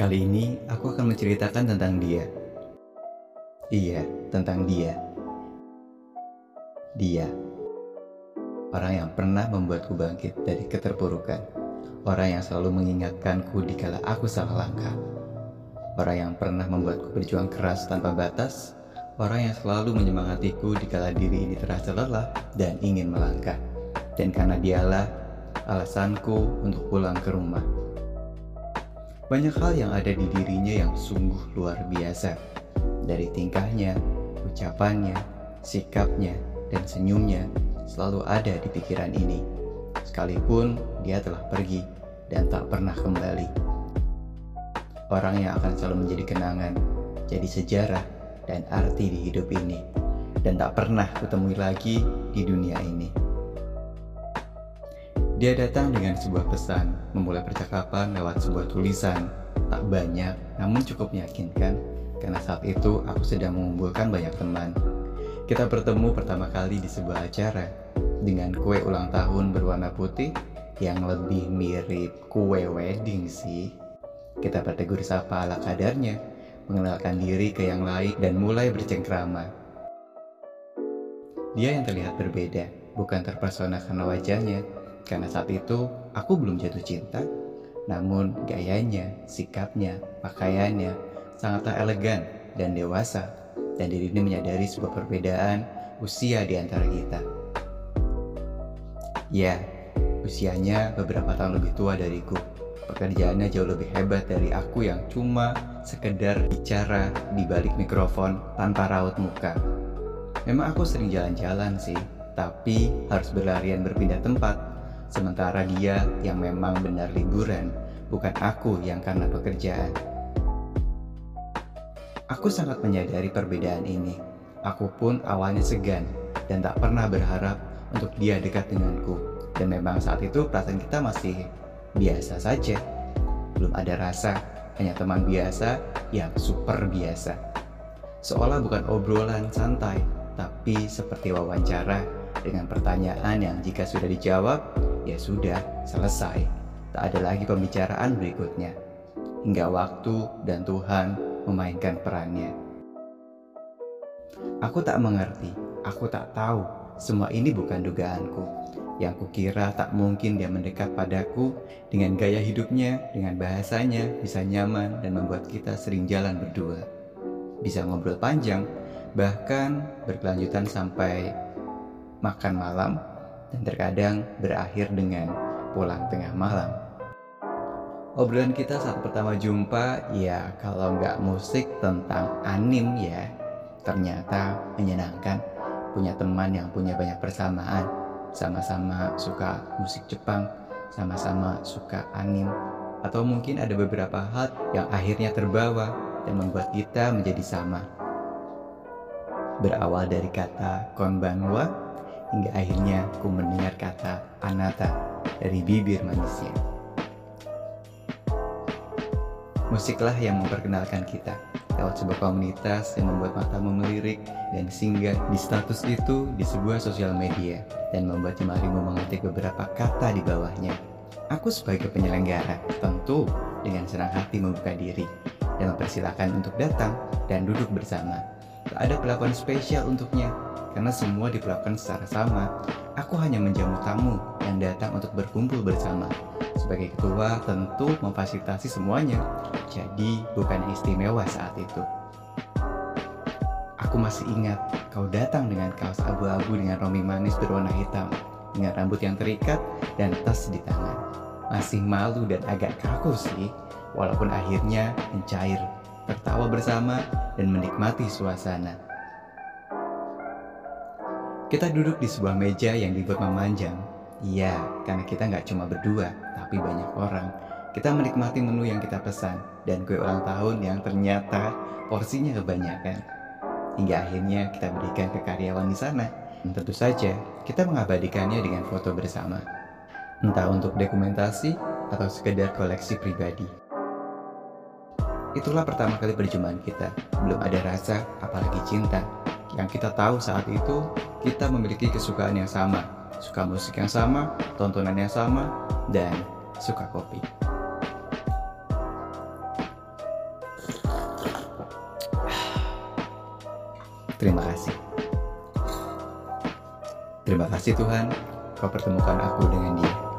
Kali ini aku akan menceritakan tentang dia. Iya, tentang dia. Dia. Orang yang pernah membuatku bangkit dari keterpurukan. Orang yang selalu mengingatkanku dikala aku salah langkah. Orang yang pernah membuatku berjuang keras tanpa batas. Orang yang selalu menyemangatiku dikala diri ini terasa lelah dan ingin melangkah. Dan karena dialah alasanku untuk pulang ke rumah. Banyak hal yang ada di dirinya yang sungguh luar biasa. Dari tingkahnya, ucapannya, sikapnya, dan senyumnya selalu ada di pikiran ini. Sekalipun dia telah pergi dan tak pernah kembali. Orang yang akan selalu menjadi kenangan, jadi sejarah, dan arti di hidup ini. Dan tak pernah kutemui lagi di dunia ini. Dia datang dengan sebuah pesan, memulai percakapan lewat sebuah tulisan. Tak banyak, namun cukup meyakinkan, karena saat itu aku sedang mengumpulkan banyak teman. Kita bertemu pertama kali di sebuah acara, dengan kue ulang tahun berwarna putih yang lebih mirip kue wedding sih. Kita bertegur sapa ala kadarnya, mengenalkan diri ke yang lain dan mulai bercengkrama. Dia yang terlihat berbeda, bukan terpesona karena wajahnya, karena saat itu aku belum jatuh cinta, namun gayanya, sikapnya, pakaiannya sangatlah elegan dan dewasa, dan diri ini menyadari sebuah perbedaan usia di antara kita. Ya, usianya beberapa tahun lebih tua dariku. Pekerjaannya jauh lebih hebat dari aku yang cuma sekedar bicara di balik mikrofon tanpa raut muka. Memang aku sering jalan-jalan sih, tapi harus berlarian berpindah tempat Sementara dia yang memang benar liburan, bukan aku yang karena pekerjaan. Aku sangat menyadari perbedaan ini. Aku pun awalnya segan dan tak pernah berharap untuk dia dekat denganku. Dan memang saat itu perasaan kita masih biasa saja. Belum ada rasa, hanya teman biasa yang super biasa. Seolah bukan obrolan santai, tapi seperti wawancara dengan pertanyaan yang jika sudah dijawab, ya sudah selesai. Tak ada lagi pembicaraan berikutnya. Hingga waktu dan Tuhan memainkan perannya. Aku tak mengerti, aku tak tahu. Semua ini bukan dugaanku. Yang kukira tak mungkin dia mendekat padaku dengan gaya hidupnya, dengan bahasanya, bisa nyaman dan membuat kita sering jalan berdua. Bisa ngobrol panjang, bahkan berkelanjutan sampai makan malam dan terkadang berakhir dengan pulang tengah malam. Obrolan kita saat pertama jumpa ya kalau nggak musik tentang anim ya ternyata menyenangkan. Punya teman yang punya banyak persamaan. Sama-sama suka musik Jepang sama-sama suka anim. Atau mungkin ada beberapa hal yang akhirnya terbawa dan membuat kita menjadi sama. Berawal dari kata konbanwa hingga akhirnya ku mendengar kata Anata dari bibir manusia. Musiklah yang memperkenalkan kita lewat sebuah komunitas yang membuat matamu melirik dan singgah di status itu di sebuah sosial media dan membuat jemarimu mengetik beberapa kata di bawahnya. Aku sebagai penyelenggara tentu dengan senang hati membuka diri dan mempersilahkan untuk datang dan duduk bersama. Tak ada perlakuan spesial untuknya, karena semua diperlakukan secara sama. Aku hanya menjamu tamu yang datang untuk berkumpul bersama. Sebagai ketua tentu memfasilitasi semuanya, jadi bukan istimewa saat itu. Aku masih ingat kau datang dengan kaos abu-abu dengan rompi manis berwarna hitam, dengan rambut yang terikat dan tas di tangan. Masih malu dan agak kaku sih, walaupun akhirnya mencair, tertawa bersama dan menikmati suasana. Kita duduk di sebuah meja yang dibuat memanjang. Iya, karena kita nggak cuma berdua, tapi banyak orang. Kita menikmati menu yang kita pesan dan kue ulang tahun yang ternyata porsinya kebanyakan. Hingga akhirnya kita berikan ke karyawan di sana. Dan tentu saja, kita mengabadikannya dengan foto bersama. Entah untuk dokumentasi atau sekedar koleksi pribadi. Itulah pertama kali perjumpaan kita. Belum ada rasa, apalagi cinta yang kita tahu saat itu kita memiliki kesukaan yang sama, suka musik yang sama, tontonan yang sama, dan suka kopi. Terima kasih. Terima kasih Tuhan, kau pertemukan aku dengan dia.